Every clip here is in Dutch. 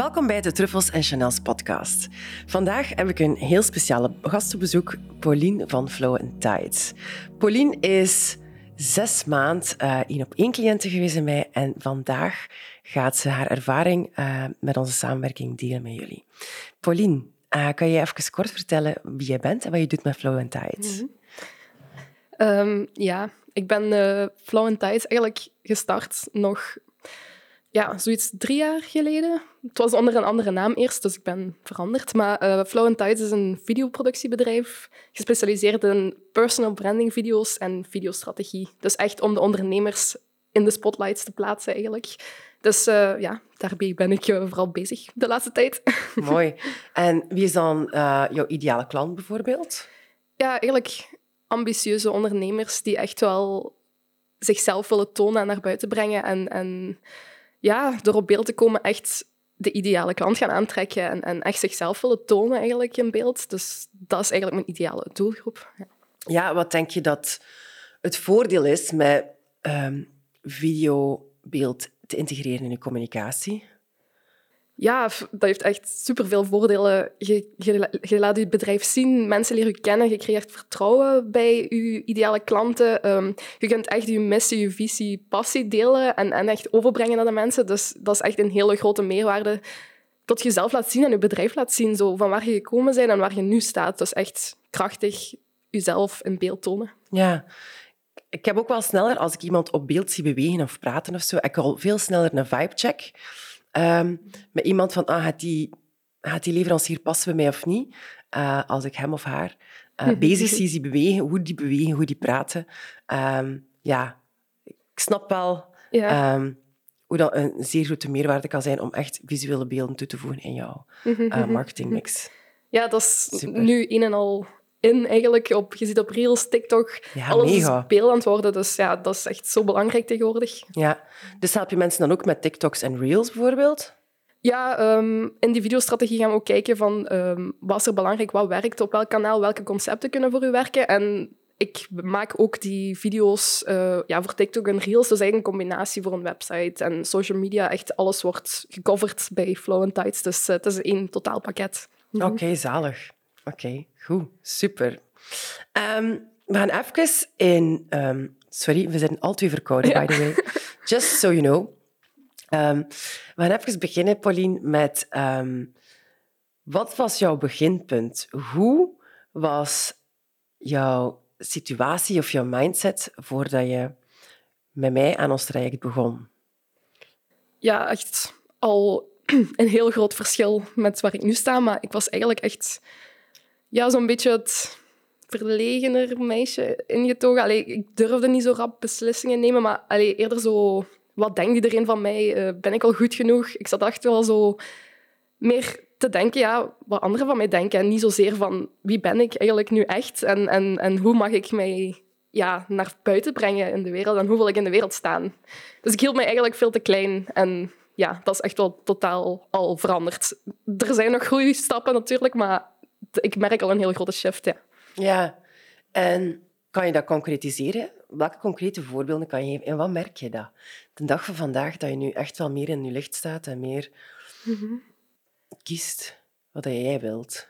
Welkom bij de Truffles en Chanels podcast. Vandaag heb ik een heel speciale gast op bezoek, Pauline van Flow Tides. Pauline is zes maand uh, één op één cliënte geweest bij mij en vandaag gaat ze haar ervaring uh, met onze samenwerking delen met jullie. Pauline, uh, kan je even kort vertellen wie jij bent en wat je doet met Flow Tides? Mm ja, ik ben Flow and Tides eigenlijk gestart nog ja, zoiets drie jaar geleden. Het was onder een andere naam eerst, dus ik ben veranderd. Maar uh, Flow and Tides is een videoproductiebedrijf gespecialiseerd in personal branding video's en videostrategie. Dus echt om de ondernemers in de spotlights te plaatsen eigenlijk. Dus uh, ja, daarbij ben ik uh, vooral bezig de laatste tijd. Mooi. En wie is dan jouw ideale klant bijvoorbeeld? Ja, eigenlijk ambitieuze ondernemers die echt wel zichzelf willen tonen en naar buiten brengen en... en ja, door op beeld te komen echt de ideale klant gaan aantrekken en, en echt zichzelf willen tonen eigenlijk in beeld. Dus dat is eigenlijk mijn ideale doelgroep. Ja, wat denk je dat het voordeel is met um, videobeeld te integreren in je communicatie? Ja, dat heeft echt superveel voordelen. Je, laat je bedrijf zien, mensen leren je kennen, je creëert vertrouwen bij je ideale klanten. Um, je kunt echt je missie, je visie, passie delen en, en echt overbrengen naar de mensen. Dus dat is echt een hele grote meerwaarde. Dat je jezelf laat zien en je bedrijf laat zien, zo, van waar je gekomen bent en waar je nu staat. Dus echt krachtig jezelf in beeld tonen. Ja, ik heb ook wel sneller, als ik iemand op beeld zie bewegen of praten of zo, ik al veel sneller een vibe check Um, met iemand van, ah, gaat, die, gaat die leverancier passen bij mij of niet? Uh, als ik hem of haar uh, bezig zie, zie bewegen, hoe die bewegen, hoe die praten. Um, ja, ik snap wel ja. um, hoe dat een zeer grote meerwaarde kan zijn om echt visuele beelden toe te voegen in jouw uh, marketingmix. Ja, dat is Super. nu een en al in eigenlijk. Op, je ziet op Reels, TikTok, ja, alles mega. is beeld aan het worden. Dus ja, dat is echt zo belangrijk tegenwoordig. Ja, dus help je mensen dan ook met TikToks en Reels bijvoorbeeld? Ja, um, in die videostrategie gaan we ook kijken van um, wat is er belangrijk, wat werkt op welk kanaal, welke concepten kunnen voor u werken. En ik maak ook die video's uh, ja, voor TikTok en Reels. Dus eigenlijk een combinatie voor een website en social media. Echt alles wordt gecoverd bij Flow and Tides. Dus uh, het is één totaalpakket. Oké, okay, zalig. Oké, okay, goed. Super. Um, we gaan even in... Um, sorry, we zijn al twee verkouden, ja. by the way. Just so you know. Um, we gaan even beginnen, Pauline, met... wat was jouw beginpunt? Hoe was jouw situatie of jouw mindset voordat je met mij aan ons traject begon? Ja, echt al een heel groot verschil met waar ik nu sta. Maar ik was eigenlijk echt ja, zo'n beetje het verlegener meisje ingetogen. Allee, ik durfde niet zo rap beslissingen nemen, maar allee, eerder zo... Wat denkt iedereen van mij? Uh, ben ik al goed genoeg? Ik zat echt wel zo meer te denken, ja, wat anderen van mij denken. En niet zozeer van wie ben ik eigenlijk nu echt? En, en, en hoe mag ik mij ja, naar buiten brengen in de wereld? En hoe wil ik in de wereld staan? Dus ik hield mij eigenlijk veel te klein. En ja, dat is echt wel totaal al veranderd. Er zijn nog goede stappen natuurlijk, maar ik merk al een heel grote shift. Ja. ja, en kan je dat concretiseren? Welke concrete voorbeelden kan je geven en wat merk je dat? De dag van vandaag dat je nu echt wel meer in je licht staat en meer mm kiest wat jij wilt.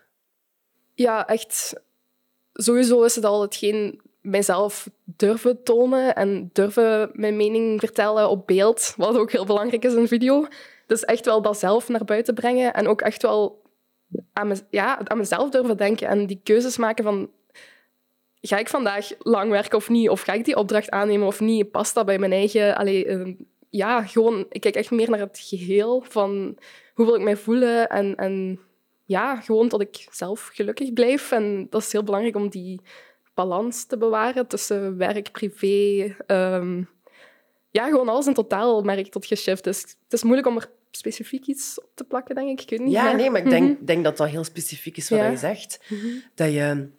Ja, echt. Sowieso is het al hetgeen mijzelf durven tonen en durven mijn mening vertellen op beeld, wat ook heel belangrijk is in video. Dus echt wel dat zelf naar buiten brengen en ook echt wel aan, ja, aan mezelf durven denken en die keuzes maken van ga ik vandaag lang werken of niet? Of ga ik die opdracht aannemen of niet? Past dat bij mijn eigen... Allee, uh, ja, gewoon... Ik kijk echt meer naar het geheel van hoe wil ik mij voelen en, en ja, gewoon dat ik zelf gelukkig blijf. En dat is heel belangrijk om die balans te bewaren tussen werk, privé... Um, ja, gewoon alles in totaal merk ik tot geshift. Dus het is moeilijk om er specifiek iets op te plakken, denk ik. ik weet niet, ja, nee, maar ik denk, mhm. denk dat dat heel specifiek is wat je zegt. Dat je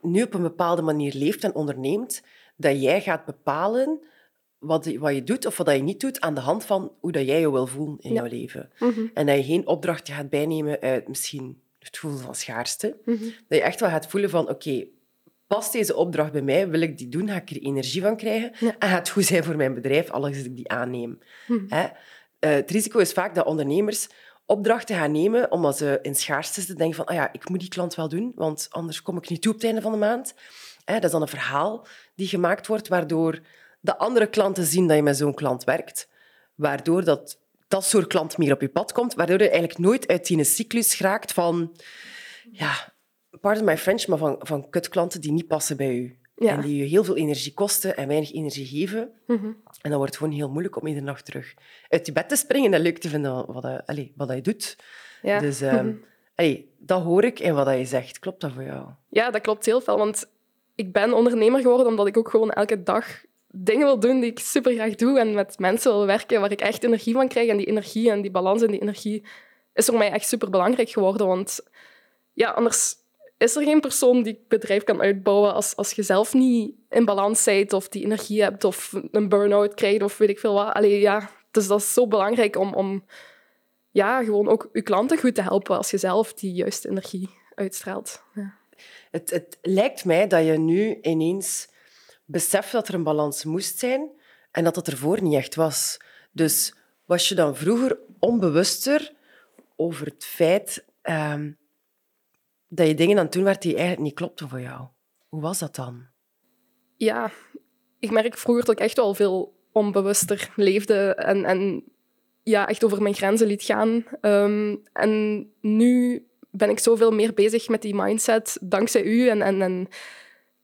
nu op een bepaalde manier leeft en onderneemt, dat jij gaat bepalen wat, je- wat je doet of wat je niet doet aan de hand van hoe dat jij je wil voelen in Ja. jouw leven. Mhm. En dat je geen opdrachten gaat bijnemen uit misschien het gevoel van schaarste. Mhm. Dat je echt wel gaat voelen van, oké, past deze opdracht bij mij? Wil ik die doen? Ga ik er energie van krijgen? Ja. En gaat het goed zijn voor mijn bedrijf, als ik die aanneem? Hè? Eh, het risico is vaak dat ondernemers opdrachten gaan nemen omdat ze in schaarste zitten. Denken van, ah ja, ik moet die klant wel doen, want anders kom ik niet toe op het einde van de maand. Hè, dat is dan een verhaal die gemaakt wordt, waardoor de andere klanten zien dat je met zo'n klant werkt. Waardoor dat, dat soort klant meer op je pad komt. Waardoor je eigenlijk nooit uit die cyclus geraakt van... Ja, pardon my French, maar van, van kutklanten die niet passen bij u. Ja. En die je heel veel energie kosten en weinig energie geven. Mhm. En dan wordt het gewoon heel moeilijk om iedere nacht terug uit je bed te springen en leuk te vinden wat, allee, wat je doet. Ja. Dus allee, dat hoor ik in wat je zegt. Klopt dat voor jou? Ja, dat klopt heel veel. Want ik ben ondernemer geworden omdat ik ook gewoon elke dag dingen wil doen die ik super graag doe en met mensen wil werken waar ik echt energie van krijg. En die energie en die balans en die energie is voor mij echt super belangrijk geworden. Want ja, anders is er geen persoon die het bedrijf kan uitbouwen als, als je zelf niet in balans bent of die energie hebt of een burn-out krijgt of weet ik veel wat. Allee, ja, dus dat is zo belangrijk om, om ja, gewoon ook je klanten goed te helpen als je zelf die juiste energie uitstraalt. Ja. Het, het lijkt mij dat je nu ineens beseft dat er een balans moest zijn en dat dat ervoor niet echt was. Dus was je dan vroeger onbewuster over het feit ehm, dat je dingen aan het doen werd die eigenlijk niet klopten voor jou? Hoe was dat dan? ja, ik merk vroeger dat ik echt wel veel onbewuster leefde en, en ja, echt over mijn grenzen liet gaan. Ehm, en nu ben ik zoveel meer bezig met die mindset, dankzij u. En, en, en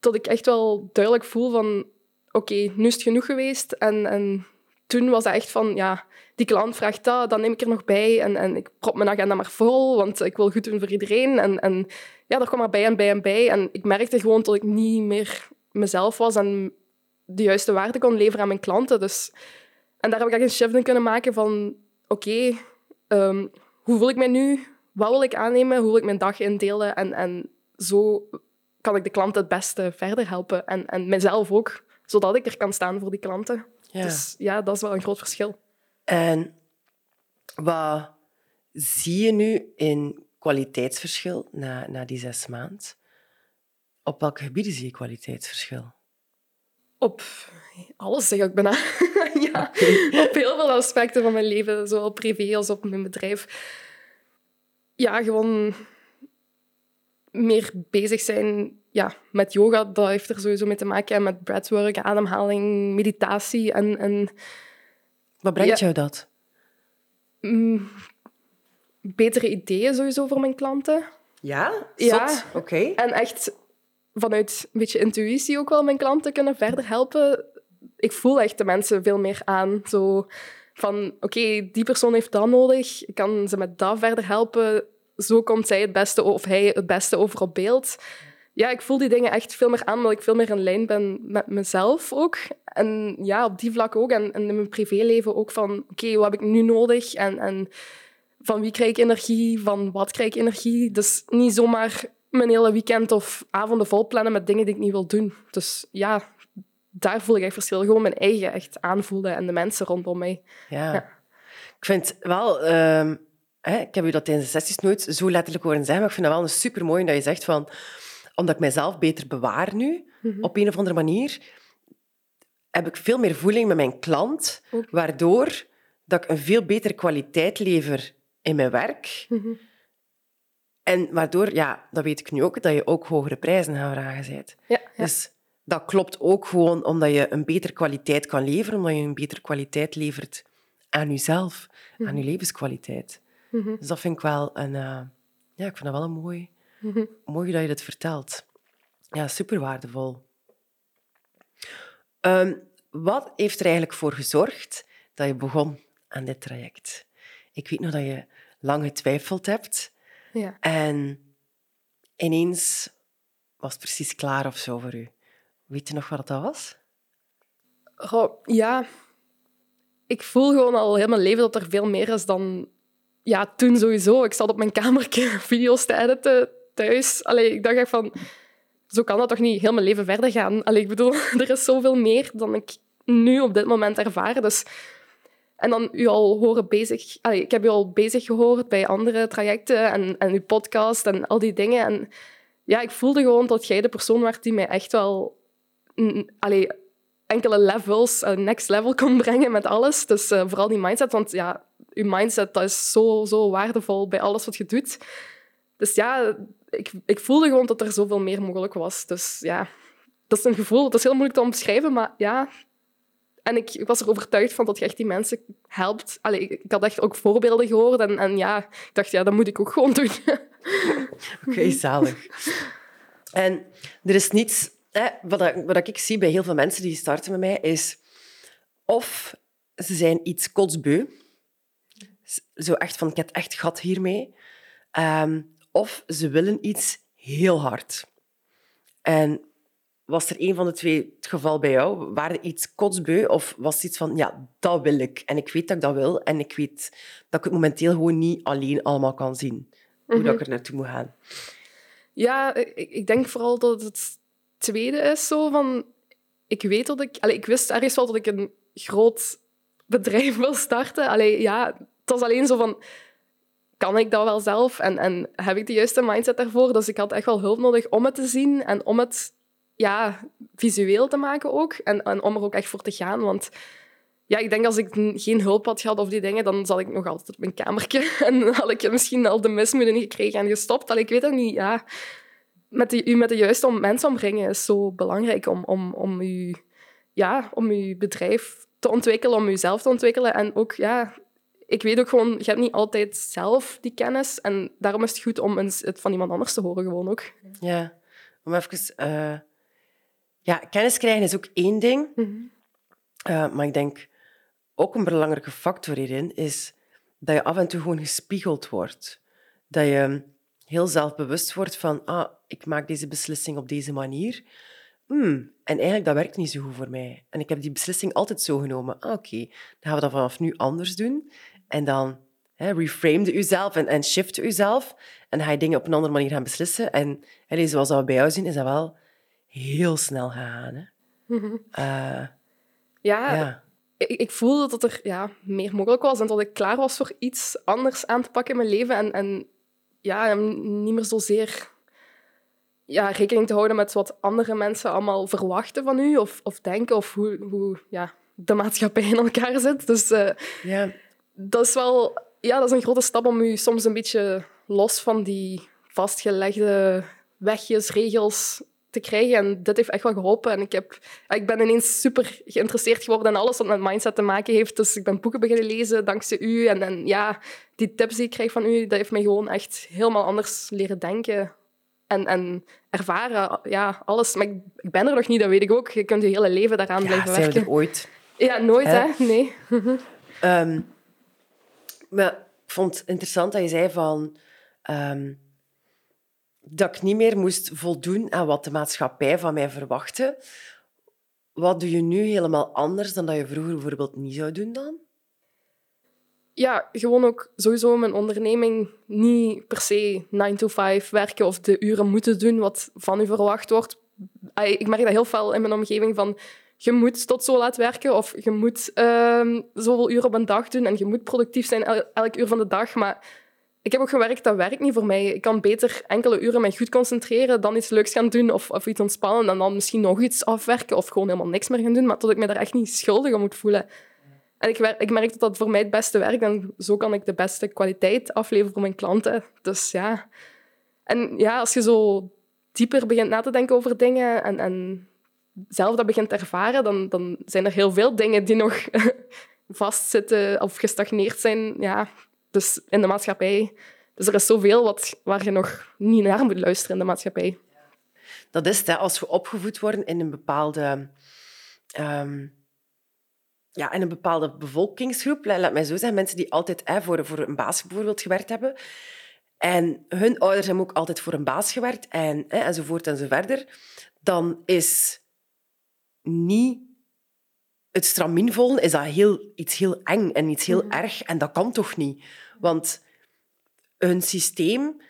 dat ik echt wel duidelijk voel van... Oké, nu is het genoeg geweest. En, en toen was dat echt van... Ja, die klant vraagt dat, dan neem ik er nog bij. En, en ik prop mijn agenda maar vol, want ik wil goed doen voor iedereen. En, en ja, dat kwam maar bij en bij en bij. En ik merkte gewoon dat ik niet meer mezelf was en de juiste waarde kon leveren aan mijn klanten. Dus, en daar heb ik echt een shift in kunnen maken van... Oké, ehm, hoe voel ik mij nu? Wat wil ik aannemen? Hoe wil ik mijn dag indelen? En, en zo kan ik de klanten het beste verder helpen. En, en mezelf ook, zodat ik er kan staan voor die klanten. Ja. Dus ja, dat is wel een groot verschil. En wat zie je nu in kwaliteitsverschil na, na die zes maanden? Op welke gebieden zie je kwaliteitsverschil? Op alles, zeg ik bijna. ja, op heel veel aspecten van mijn leven, zowel privé als op mijn bedrijf. Ja, gewoon meer bezig zijn ja, met yoga. Dat heeft er sowieso mee te maken. En met breathwork, ademhaling, meditatie. En, en Wat brengt Ja. jou dat? mm, betere ideeën sowieso voor mijn klanten. Ja? Ja. Zot? Oké. En echt vanuit een beetje intuïtie ook wel mijn klanten kunnen verder helpen. Ik voel echt de mensen veel meer aan. Zo van, oké, die persoon heeft dat nodig. Ik kan ze met dat verder helpen. Zo komt zij het beste of hij het beste over op beeld. Ja, ik voel die dingen echt veel meer aan, omdat ik veel meer in lijn ben met mezelf ook. En ja, op die vlak ook. En, en in mijn privéleven ook van, oké, wat heb ik nu nodig? En, en van wie krijg ik energie? Van wat krijg ik energie? Dus niet zomaar mijn hele weekend of avonden vol plannen met dingen die ik niet wil doen. Dus ja, daar voel ik echt verschil. Gewoon mijn eigen echt aanvoelen en de mensen rondom mij. Ja. Ja. Ik vind wel... ehm, hè, ik heb u dat tijdens de sessies nooit zo letterlijk horen zeggen, maar ik vind het wel een supermooi dat je zegt van... Omdat ik mezelf beter bewaar nu, Mhm. op een of andere manier, heb ik veel meer voeling met mijn klant, waardoor dat ik een veel betere kwaliteit lever in mijn werk. Mhm. En waardoor, ja, dat weet ik nu ook, dat je ook hogere prijzen gaan vragen bent. Ja, ja. Dus dat klopt ook gewoon omdat je een betere kwaliteit kan leveren, omdat je een betere kwaliteit levert aan jezelf, aan je levenskwaliteit. Mhm. Dus dat vind ik wel een... eh, ja, ik vind dat wel een mooi, Mooi dat je dit vertelt. Ja, super waardevol. Ehm, wat heeft er eigenlijk voor gezorgd dat je begon aan dit traject? Ik weet nog dat je lang getwijfeld hebt ja. en ineens was het precies klaar of zo voor u. Weet je nog wat dat was? Ja, ik voel gewoon al heel mijn leven dat er veel meer is dan ja, toen sowieso. Ik zat op mijn kamertje video's te editen thuis. Allee, ik dacht echt van... zo kan dat toch niet heel mijn leven verder gaan? Allee, ik bedoel, er is zoveel meer dan ik nu op dit moment ervaar. Dus... En dan u al horen bezig... Ik heb u al bezig gehoord bij andere trajecten en, en uw podcast en al die dingen. En ja, ik voelde gewoon dat jij de persoon werd die mij echt wel... Allee, enkele levels, een next level kon brengen met alles. Dus uh, vooral die mindset, want ja, je mindset dat is zo, zo waardevol bij alles wat je doet. Dus ja, ik, ik voelde gewoon dat er zoveel meer mogelijk was. Dus ja, dat is een gevoel, dat is heel moeilijk te omschrijven, maar ja. En ik, ik was er overtuigd van dat je echt die mensen helpt. Allee, ik, had echt ook voorbeelden gehoord en, en ja, ik dacht, ja, dat moet ik ook gewoon doen. Oké, zalig. En er is niets... Hè, wat, wat ik zie bij heel veel mensen die starten met mij, is of ze zijn iets kotsbeu. Zo echt van, ik heb echt gat hiermee. Um, of ze willen iets heel hard. En was er een van de twee het geval bij jou? Waren iets kotsbeu of was het iets van, ja, dat wil ik. En ik weet dat ik dat wil en ik weet dat ik het momenteel gewoon niet alleen allemaal kan zien. Hoe dat ik mhm. er naartoe moet gaan. Ja, ik, ik denk vooral dat het tweede is zo van... Ik weet dat ik... Allez, ik wist ergens wel dat ik een groot bedrijf wil starten. Allee, ja, het was alleen zo van kan ik dat wel zelf en, en heb ik de juiste mindset daarvoor? Dus ik had echt wel hulp nodig om het te zien en om het ja, visueel te maken ook. En, en om er ook echt voor te gaan. Want ja, ik denk als ik geen hulp had gehad of die dingen, dan zat ik nog altijd op mijn kamertje. En dan had ik misschien al de mismoeden gekregen en gestopt. Al, ik weet het niet. Ja, met die, u met de juiste mensen omringen is zo belangrijk om, om, om, u, ja, om uw bedrijf te ontwikkelen, om uzelf te ontwikkelen. En ook ja, ik weet ook gewoon, je hebt niet altijd zelf die kennis. En daarom is het goed om het van iemand anders te horen, gewoon ook. Ja, om even... Uh, ja, kennis krijgen is ook één ding. Mhm. Eh, maar ik denk ook een belangrijke factor hierin is dat je af en toe gewoon gespiegeld wordt. Dat je heel zelfbewust wordt van, ah, ik maak deze beslissing op deze manier. Hmm, en eigenlijk, dat werkt niet zo goed voor mij. En ik heb die beslissing altijd zo genomen. Ah, oké, dan gaan we dat vanaf nu anders doen. En dan hè, reframe jezelf en, en shift jezelf. En ga je dingen op een andere manier gaan beslissen. En hè, zoals we bij jou zien, is dat wel heel snel gegaan. Hè? Mhm. Eh, ja, ja. Ik, ik, voelde dat er ja, meer mogelijk was en dat ik klaar was voor iets anders aan te pakken in mijn leven. En, en ja, niet meer zozeer ja, rekening te houden met wat andere mensen allemaal verwachten van u of, of denken of hoe, hoe ja, de maatschappij in elkaar zit. Dus uh, ja dat is wel ja, dat is een grote stap om je soms een beetje los van die vastgelegde wegjes, regels te krijgen. En dit heeft echt wel geholpen. En ik, heb, ik ben ineens super geïnteresseerd geworden in alles wat met mindset te maken heeft. Dus ik ben boeken beginnen lezen dankzij u. En, en ja, die tips die ik krijg van u, dat heeft mij gewoon echt helemaal anders leren denken. En, en ervaren, ja, alles. Maar ik, ik ben er nog niet, dat weet ik ook. Je kunt je hele leven daaraan blijven werken. Ja, ooit. Ja, nooit, hè? Nee. um, Maar ik vond het interessant dat je zei van... Um, dat ik niet meer moest voldoen aan wat de maatschappij van mij verwachtte. Wat doe je nu helemaal anders dan dat je vroeger bijvoorbeeld niet zou doen dan? Ja, gewoon ook sowieso mijn onderneming niet per se 9 to 5 werken of de uren moeten doen wat van u verwacht wordt. Ik merk dat heel veel in mijn omgeving van je moet tot zo laat werken of je moet uh, zoveel uren op een dag doen en je moet productief zijn elk uur van de dag. Maar ik heb ook gewerkt, dat werkt niet voor mij. Ik kan beter enkele uren mij goed concentreren, dan iets leuks gaan doen of, of iets ontspannen en dan misschien nog iets afwerken of gewoon helemaal niks meer gaan doen, maar tot ik me daar echt niet schuldig om moet voelen. En ik, ik merk dat dat voor mij het beste werkt en zo kan ik de beste kwaliteit afleveren voor mijn klanten. Dus ja. En ja, als je zo dieper begint na te denken over dingen en, en zelf dat begint te ervaren, dan, dan zijn er heel veel dingen die nog vastzitten of gestagneerd zijn ja, dus in de maatschappij. Dus er is zoveel wat, waar je nog niet naar moet luisteren in de maatschappij. Dat is het, als we opgevoed worden in een bepaalde... Um, ja, een bepaalde bevolkingsgroep, laat mij zo zeggen, mensen die altijd voor, voor een baas bijvoorbeeld gewerkt hebben. En hun ouders hebben ook altijd voor een baas gewerkt en, hè, enzovoort en zo verder. Dan is niet het stramien volgen, is dat heel, iets heel eng en iets heel mhm. erg. En dat kan toch niet? Want hun systeem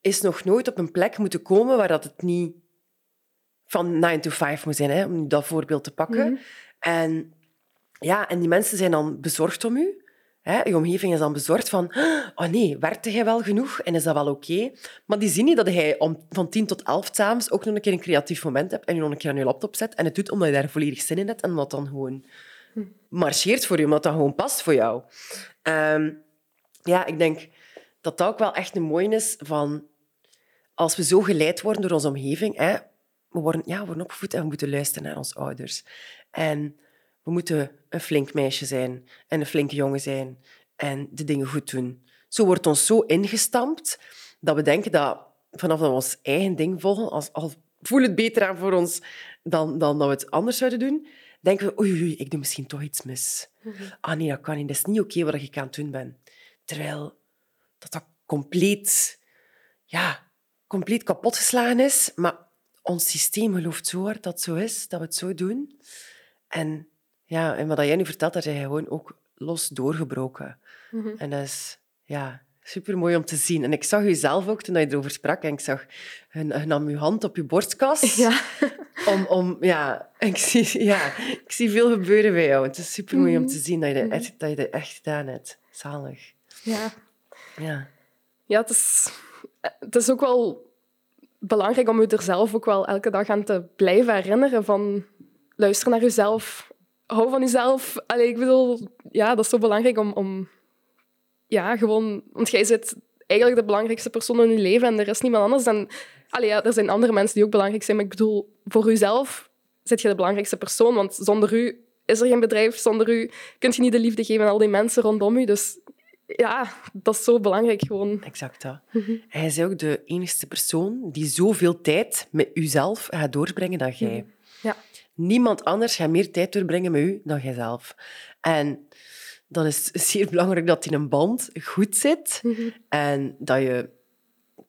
is nog nooit op een plek moeten komen waar dat het niet van 9 to 5 moet zijn, hè, om dat voorbeeld te pakken. En, ja, en die mensen zijn dan bezorgd om u. Hè? Je omgeving is dan bezorgd van, oh nee, werkte jij wel genoeg en is dat wel oké? Maar die zien niet dat jij om, van 10 tot 11 s'avonds ook nog een keer een creatief moment hebt en je nog een keer aan je laptop zet. En het doet omdat je daar volledig zin in hebt en omdat dan gewoon marcheert voor je, omdat dat gewoon past voor jou. Ehm, ja, ik denk dat dat ook wel echt een mooie is van als we zo geleid worden door onze omgeving. Hè, we, worden, ja, we worden opgevoed en we moeten luisteren naar onze ouders. En we moeten een flink meisje zijn en een flinke jongen zijn en de dingen goed doen. Zo wordt ons zo ingestampt dat we denken dat vanaf dat we ons eigen ding volgen, als, al voelt het beter aan voor ons dan, dan dat we het anders zouden doen, denken we, oei, oei, ik doe misschien toch iets mis. Ah nee, dat kan niet. Dat is niet oké wat ik aan het doen ben. Terwijl dat dat compleet, ja, compleet kapotgeslagen is. Maar ons systeem gelooft zo hard dat het zo is, dat we het zo doen. En, ja, en wat jij nu vertelt, daar zijn gewoon ook los doorgebroken. En dat is ja, super mooi om te zien. En ik zag u zelf ook toen je erover sprak. En ik zag, je, nam je hand op je borstkas. Ja. Om, om, ja, ik zie, ja, ik zie veel gebeuren bij jou. Het is super mooi om te zien dat je dat echt, dat je dat echt gedaan hebt. Zalig. ja. Ja. Ja, het is, het is ook wel belangrijk om je er zelf ook wel elke dag aan te blijven herinneren van luister naar jezelf, hou van jezelf. Allee, ik bedoel, ja, dat is zo belangrijk om, om ja, gewoon, want jij zit eigenlijk de belangrijkste persoon in je leven en er is niemand anders. En, allee, ja, er zijn andere mensen die ook belangrijk zijn, maar ik bedoel, voor jezelf zit je de belangrijkste persoon, want zonder u is er geen bedrijf, zonder u kun je niet de liefde geven aan al die mensen rondom u. Dus ja, dat is zo belangrijk gewoon. Exact dat. Hij is ook de enige persoon die zoveel tijd met uzelf gaat doorbrengen dan jij. Ja. Niemand anders gaat meer tijd doorbrengen met u dan jijzelf. En dan is het zeer belangrijk dat in een band goed zit en dat je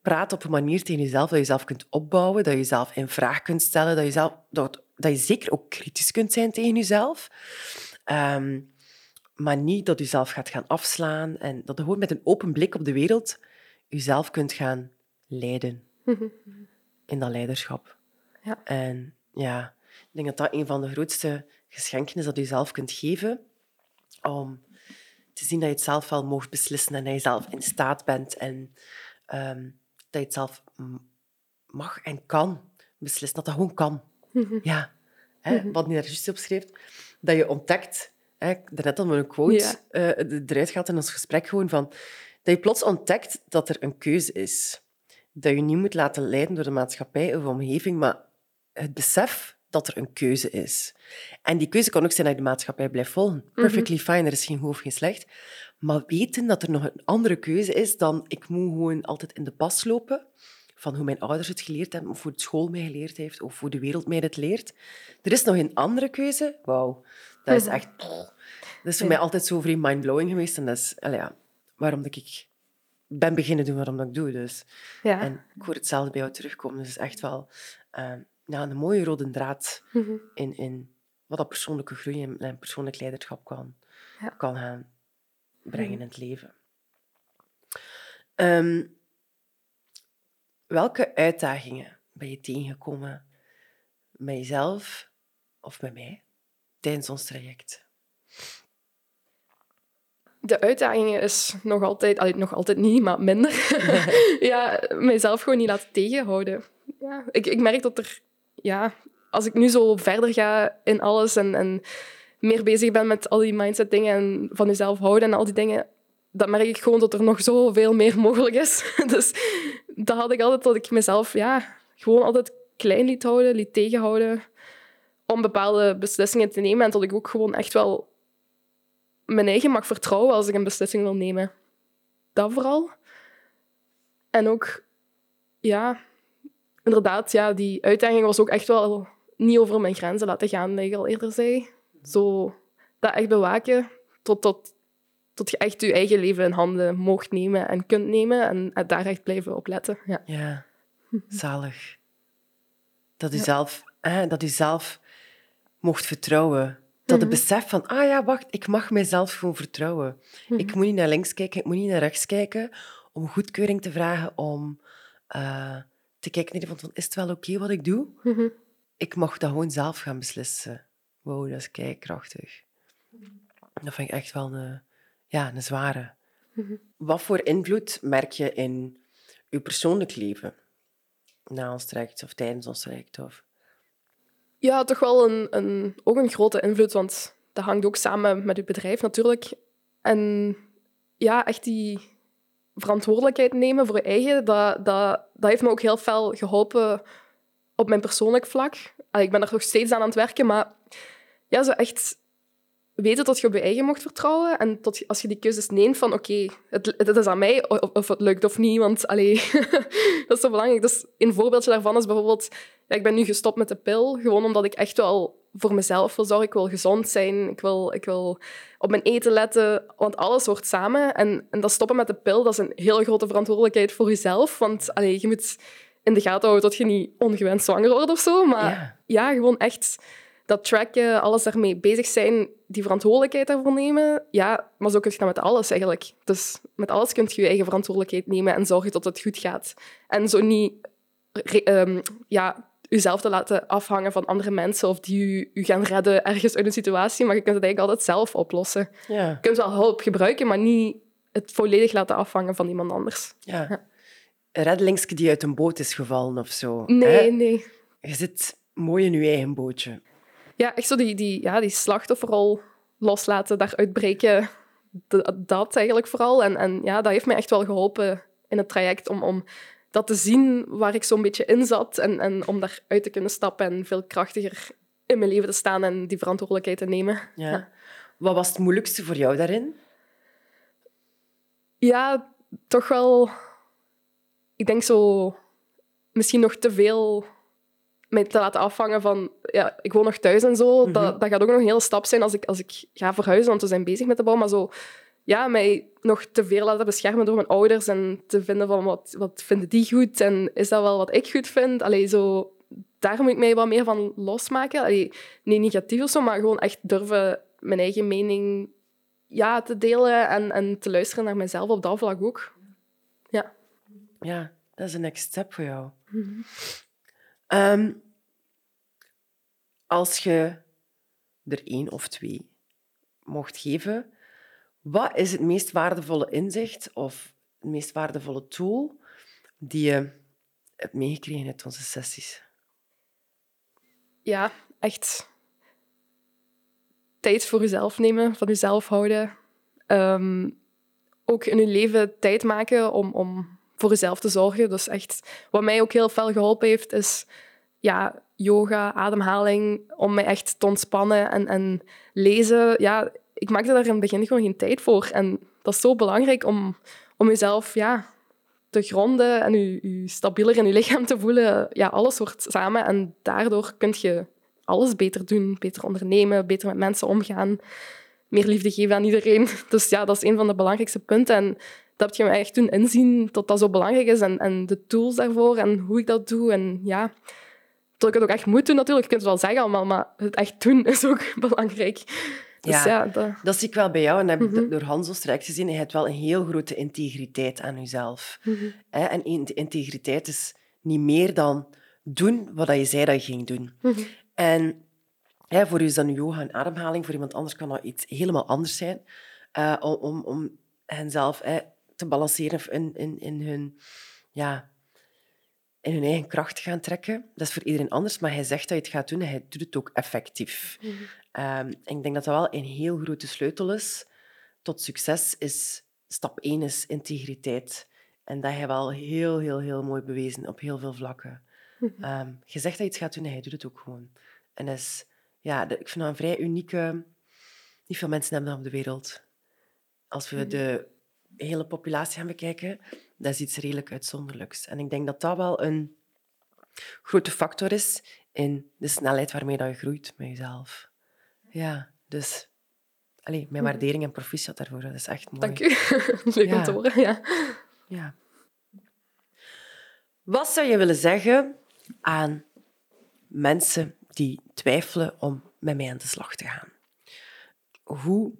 praat op een manier tegen jezelf dat je jezelf kunt opbouwen, dat je jezelf in vraag kunt stellen, dat je, zelf, dat, dat je zeker ook kritisch kunt zijn tegen jezelf. Ehm, maar niet dat je zelf gaat gaan afslaan en dat je gewoon met een open blik op de wereld jezelf kunt gaan leiden in dat leiderschap. Ja. En ja, denk dat dat een van de grootste geschenken is dat je zelf kunt geven om te zien dat je het zelf wel mocht beslissen en dat je zelf in staat bent en ehm, dat je het zelf mag en kan beslissen. Dat dat gewoon kan. Ja. Hè, Wat niet daar juist opschreef, dat je ontdekt, hè, daarnet al met een quote Ja. eh, eruit gaat in ons gesprek gewoon van, dat je plots ontdekt dat er een keuze is. Dat je niet moet laten leiden door de maatschappij of de omgeving, maar het besef dat er een keuze is. En die keuze kan ook zijn dat je de maatschappij blijft volgen. Perfectly fine, er is geen goed of geen slecht. Maar weten dat er nog een andere keuze is dan ik moet gewoon altijd in de pas lopen van hoe mijn ouders het geleerd hebben, of hoe de school mij geleerd heeft, of hoe de wereld mij het leert. Er is nog een andere keuze. Wauw, dat is echt... Dat is voor mij altijd zo vreemd mindblowing geweest. En dat is ja, waarom dat ik ben beginnen doen waarom dat ik doe. Dus. Ja. En ik hoor hetzelfde bij jou terugkomen. Dus echt wel eh, ja, een mooie rode draad in, in wat dat persoonlijke groei en, en persoonlijk leiderschap kan, Ja. kan gaan brengen in het leven. Ehm, welke uitdagingen ben je tegengekomen met jezelf of met mij tijdens ons traject? De uitdaging is nog altijd, allee, nog altijd niet, maar minder. ja, mijzelf gewoon niet laten tegenhouden. Ja, ik, ik merk dat er, ja, als ik nu zo verder ga in alles en, en meer bezig ben met al die mindset dingen en van jezelf houden en al die dingen, dan merk ik gewoon dat er nog zoveel meer mogelijk is. dus dat had ik altijd dat ik mezelf ja, gewoon altijd klein liet houden, liet tegenhouden om bepaalde beslissingen te nemen en dat ik ook gewoon echt wel mijn eigen mag vertrouwen als ik een beslissing wil nemen. Dat vooral. En ook, ja, inderdaad, ja, die uitdaging was ook echt wel niet over mijn grenzen laten gaan, dat ik al eerder zei. Zo, dat echt bewaken tot, tot, tot je echt je eigen leven in handen mocht nemen en kunt nemen en daar echt blijven op letten. Ja. Ja, zalig. Dat u, zelf, hè, dat u zelf mocht vertrouwen. Dat het besef van, ah ja, wacht, ik mag mijzelf gewoon vertrouwen. Ik moet niet naar links kijken, ik moet niet naar rechts kijken om goedkeuring te vragen, om eh, te kijken naar van, is het wel oké wat ik doe? ik mocht dat gewoon zelf gaan beslissen. Wow, dat is krachtig. Dat vind ik echt wel een, ja, een zware. Mhm. Wat voor invloed merk je in je persoonlijk leven? Na ons traject of tijdens ons traject? Of... Ja, toch wel een, een, ook een grote invloed, want dat hangt ook samen met je bedrijf natuurlijk. En ja, echt die verantwoordelijkheid nemen voor je eigen, dat, dat, dat heeft me ook heel veel geholpen op mijn persoonlijk vlak. Ik ben er nog steeds aan aan het werken, maar ja, zo echt weten dat je op je eigen mocht vertrouwen en dat je- als je die keuzes neemt van oké, het, het is aan mij of, of het lukt of niet, want allee, dat is zo belangrijk. Dus een voorbeeldje daarvan is bijvoorbeeld, ja, ik ben nu gestopt met de pil, gewoon omdat ik echt wel voor mezelf wil zorgen. Ik wil gezond zijn, ik wil, ik wil op mijn eten letten, want alles hoort samen. En, en dat stoppen met de pil, dat is een hele grote verantwoordelijkheid voor jezelf, want allee, je moet in de gaten houden dat je niet ongewenst zwanger wordt of zo, maar Ja. ja, gewoon echt dat tracken, alles daarmee bezig zijn, die verantwoordelijkheid daarvoor nemen. Ja, maar zo kun je dat met alles eigenlijk. Dus met alles kun je je eigen verantwoordelijkheid nemen en zorgen dat het goed gaat. En zo niet ehm, ja, jezelf te laten afhangen van andere mensen of die je, gaan redden ergens uit een situatie, maar je kunt het eigenlijk altijd zelf oplossen. Ja. Je kunt wel hulp gebruiken, maar niet het volledig laten afhangen van iemand anders. ja. Reddelingsje die uit een boot is gevallen of zo. Nee, hè? nee. Je zit mooi in je eigen bootje. Ja, echt zo die, die, ja, die slachtofferrol loslaten, daaruit breken. Dat eigenlijk vooral. En, en ja, dat heeft mij echt wel geholpen in het traject om, om dat te zien waar ik zo'n beetje in zat. En, en om daaruit te kunnen stappen en veel krachtiger in mijn leven te staan en die verantwoordelijkheid te nemen. Ja. Ja. Wat was het moeilijkste voor jou daarin? Ja, toch wel... Ik denk zo... Misschien nog te veel mij te laten afhangen van... Ja, ik woon nog thuis en zo. Mhm. dat, dat gaat ook nog een hele stap zijn als ik, als ik ga verhuizen, want we zijn bezig met de bouw. Maar zo... Ja, mij nog te veel laten beschermen door mijn ouders en te vinden van wat, wat vinden die goed en is dat wel wat ik goed vind. Allee, zo, daar moet ik mij wat meer van losmaken. Allee, niet negatief of zo, maar gewoon echt durven mijn eigen mening ja, te delen en, en te luisteren naar mezelf op dat vlak ook. Ja. Ja, dat is een next step voor jou. Ehm, als je er één of twee mocht geven, wat is het meest waardevolle inzicht of het meest waardevolle tool die je hebt meegekregen uit onze sessies? ja, echt tijd voor jezelf nemen, van jezelf houden. Ehm, ook in je leven tijd maken om, om voor jezelf te zorgen. Dus echt, wat mij ook heel veel geholpen heeft, is ja, yoga, ademhaling, om mij echt te ontspannen en, en lezen. Ja, ik maakte daar in het begin gewoon geen tijd voor. En dat is zo belangrijk om, om jezelf ja, te gronden en je, stabieler in je lichaam te voelen. Ja, alles hoort samen en daardoor kun je alles beter doen, beter ondernemen, beter met mensen omgaan, meer liefde geven aan iedereen. Dus ja, dat is een van de belangrijkste punten. En dat heb je me echt doen inzien dat dat zo belangrijk is en, en de tools daarvoor en hoe ik dat doe. En ja, dat ik het ook echt moet doen natuurlijk. Je kunt het wel zeggen allemaal, maar het echt doen is ook belangrijk. Dus Ja. ja, dat... Dat zie ik wel bij jou en dat heb ik Mhm. door Hans traject gezien. Je hebt wel een heel grote integriteit aan jezelf. Mhm. Hè, En in- integriteit is niet meer dan doen wat je zei dat je ging doen. Mhm. En hè, voor u is dat nu yoga en ademhaling, voor iemand anders kan dat iets helemaal anders zijn. Eh, om, om, om henzelf hè, te balanceren of in, in, in, hun, ja, in hun eigen kracht te gaan trekken. Dat is voor iedereen anders, maar hij zegt dat je het gaat doen en hij doet het ook effectief. Mhm. Ehm, en ik denk dat dat wel een heel grote sleutel is tot succes. Is, stap 1 is integriteit. En dat je wel heel, heel, heel mooi bewezen op heel veel vlakken. Mhm. Ehm, je zegt dat je het gaat doen en hij doet het ook gewoon. En dat is, ja, ik vind dat een vrij unieke... Niet veel mensen hebben dat op de wereld. Als we de hele populatie gaan bekijken, dat is iets redelijk uitzonderlijks. En ik denk dat dat wel een grote factor is in de snelheid waarmee dat je groeit met jezelf. Ja, dus... Allee, mijn waardering en proficiat daarvoor, dat is echt mooi. Dank u. Leuk om te horen, ja. Ja. Wat zou je willen zeggen aan mensen die twijfelen om met mij aan de slag te gaan? Hoe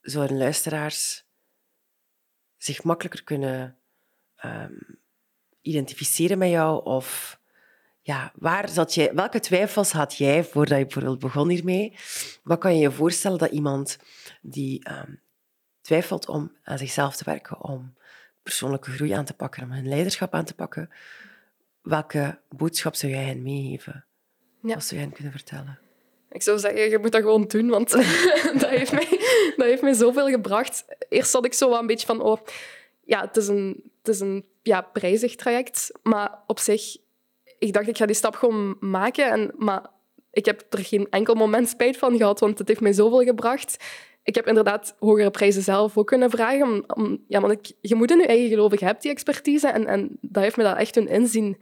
zouden luisteraars zich makkelijker kunnen ehm, identificeren met jou of ja, waar zat jij, welke twijfels had jij voordat je bijvoorbeeld begon hiermee? Wat kan je je voorstellen dat iemand die ehm, twijfelt om aan zichzelf te werken, om persoonlijke groei aan te pakken, om hun leiderschap aan te pakken, welke boodschap zou jij hen meegeven? Ja. Wat zou jij hen kunnen vertellen? Ik zou zeggen, je moet dat gewoon doen, want dat, heeft mij, dat heeft mij zoveel gebracht. Eerst zat ik zo wel een beetje van, oh, ja, het is een, het is een ja, prijzig traject, maar op zich, ik dacht, ik ga die stap gewoon maken. En, maar ik heb er geen enkel moment spijt van gehad, want het heeft mij zoveel gebracht. Ik heb inderdaad hogere prijzen zelf ook kunnen vragen. Om, om- ja, want ik, je moet in je eigen geloof, je hebt die expertise en, en dat heeft me dat echt doen inzien.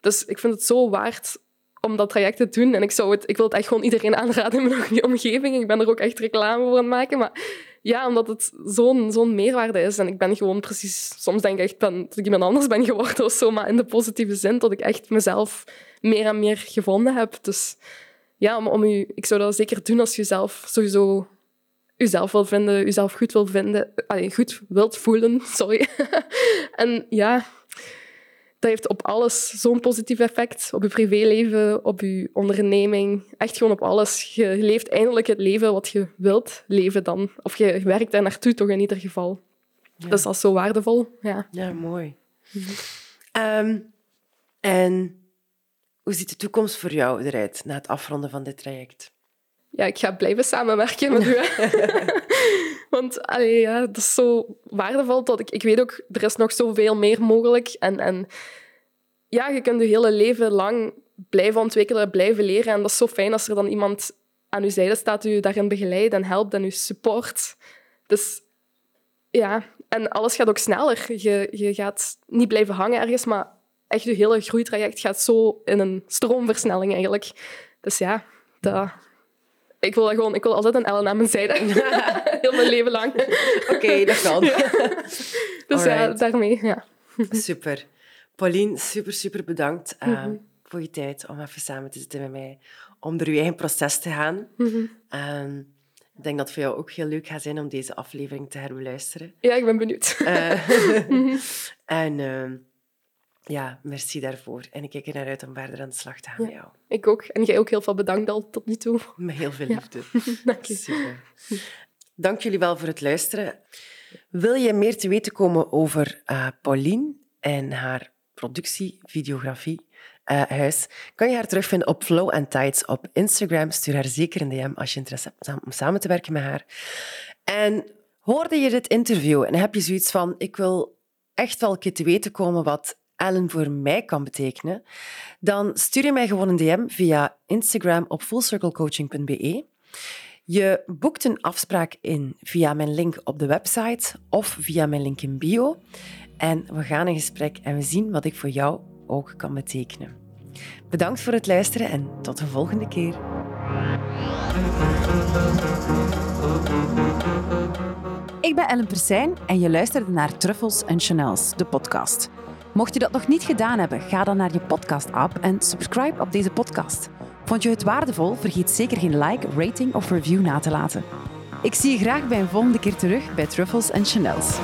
Dus ik vind het zo waard om dat traject te doen. En ik, zou het, ik wil het echt gewoon iedereen aanraden in mijn omgeving. Ik ben er ook echt reclame voor aan het maken. Maar ja, omdat het zo'n zo'n meerwaarde is. En ik ben gewoon precies... Soms denk ik echt ben, dat ik iemand anders ben geworden of zo. Maar in de positieve zin dat ik echt mezelf meer en meer gevonden heb. Dus ja, om, om u, ik zou dat zeker doen als je zelf sowieso jezelf wil vinden, jezelf goed wil vinden, allee, goed wilt voelen, sorry. en ja, dat heeft op alles zo'n positief effect. Op je privéleven, op je onderneming, echt gewoon op alles. Je leeft eindelijk het leven wat je wilt leven dan. Of je werkt daar naartoe toch in ieder geval. Dus dat is zo waardevol, ja. Ja, mooi. Ehm, en hoe ziet de toekomst voor jou eruit na het afronden van dit traject? ja, ik ga blijven samenwerken met u. Want allee, ja, dat is zo waardevol. Dat ik, ik weet ook, er is nog zoveel meer mogelijk. En, en ja, je kunt je hele leven lang blijven ontwikkelen, blijven leren. En dat is zo fijn als er dan iemand aan je zijde staat die je daarin begeleidt en helpt en je support. Dus ja, en alles gaat ook sneller. Je, je gaat niet blijven hangen ergens, maar echt je hele groeitraject gaat zo in een stroomversnelling eigenlijk. Dus ja, dat, ik wil dat gewoon, ik wil altijd een Ellen aan mijn zijde. Heel mijn leven lang. Oké, dat kan. Dus ja, daarmee, ja. Super. Pauline, super, super bedankt eh, Mhm. voor je tijd om even samen te zitten met mij, om door je eigen proces te gaan. Mhm. En ik denk dat het voor jou ook heel leuk gaat zijn om deze aflevering te herbeluisteren. Ja, ik ben benieuwd. Eh, Mhm. en ehm, ja, merci daarvoor. En ik kijk er naar uit om verder aan de slag te gaan met jou. Ik ook. En jij ook heel veel bedankt al tot nu toe. Met heel veel liefde. Dank je. Super. Dank jullie wel voor het luisteren. Wil je meer te weten komen over eh, Pauline en haar productie, videografie, eh, huis, kan je haar terugvinden op Flow and Tides op Instagram. Stuur haar zeker een DM als je interesse hebt om samen te werken met haar. En hoorde je dit interview en heb je zoiets van, ik wil echt wel een keer te weten komen wat Ellen voor mij kan betekenen, dan stuur je mij gewoon een DM via Instagram op fullcirclecoaching.be. Je boekt een afspraak in via mijn link op de website of via mijn link in bio. En we gaan in gesprek en we zien wat ik voor jou ook kan betekenen. Bedankt voor het luisteren en tot de volgende keer. Ik ben Ellen Persijn en je luisterde naar Truffles en Chanels, de podcast. Mocht je dat nog niet gedaan hebben, ga dan naar je podcast-app en subscribe op deze podcast. Vond je het waardevol? Vergeet zeker geen like, rating of review na te laten. Ik zie je graag bij een volgende keer terug bij Truffles en Chanels.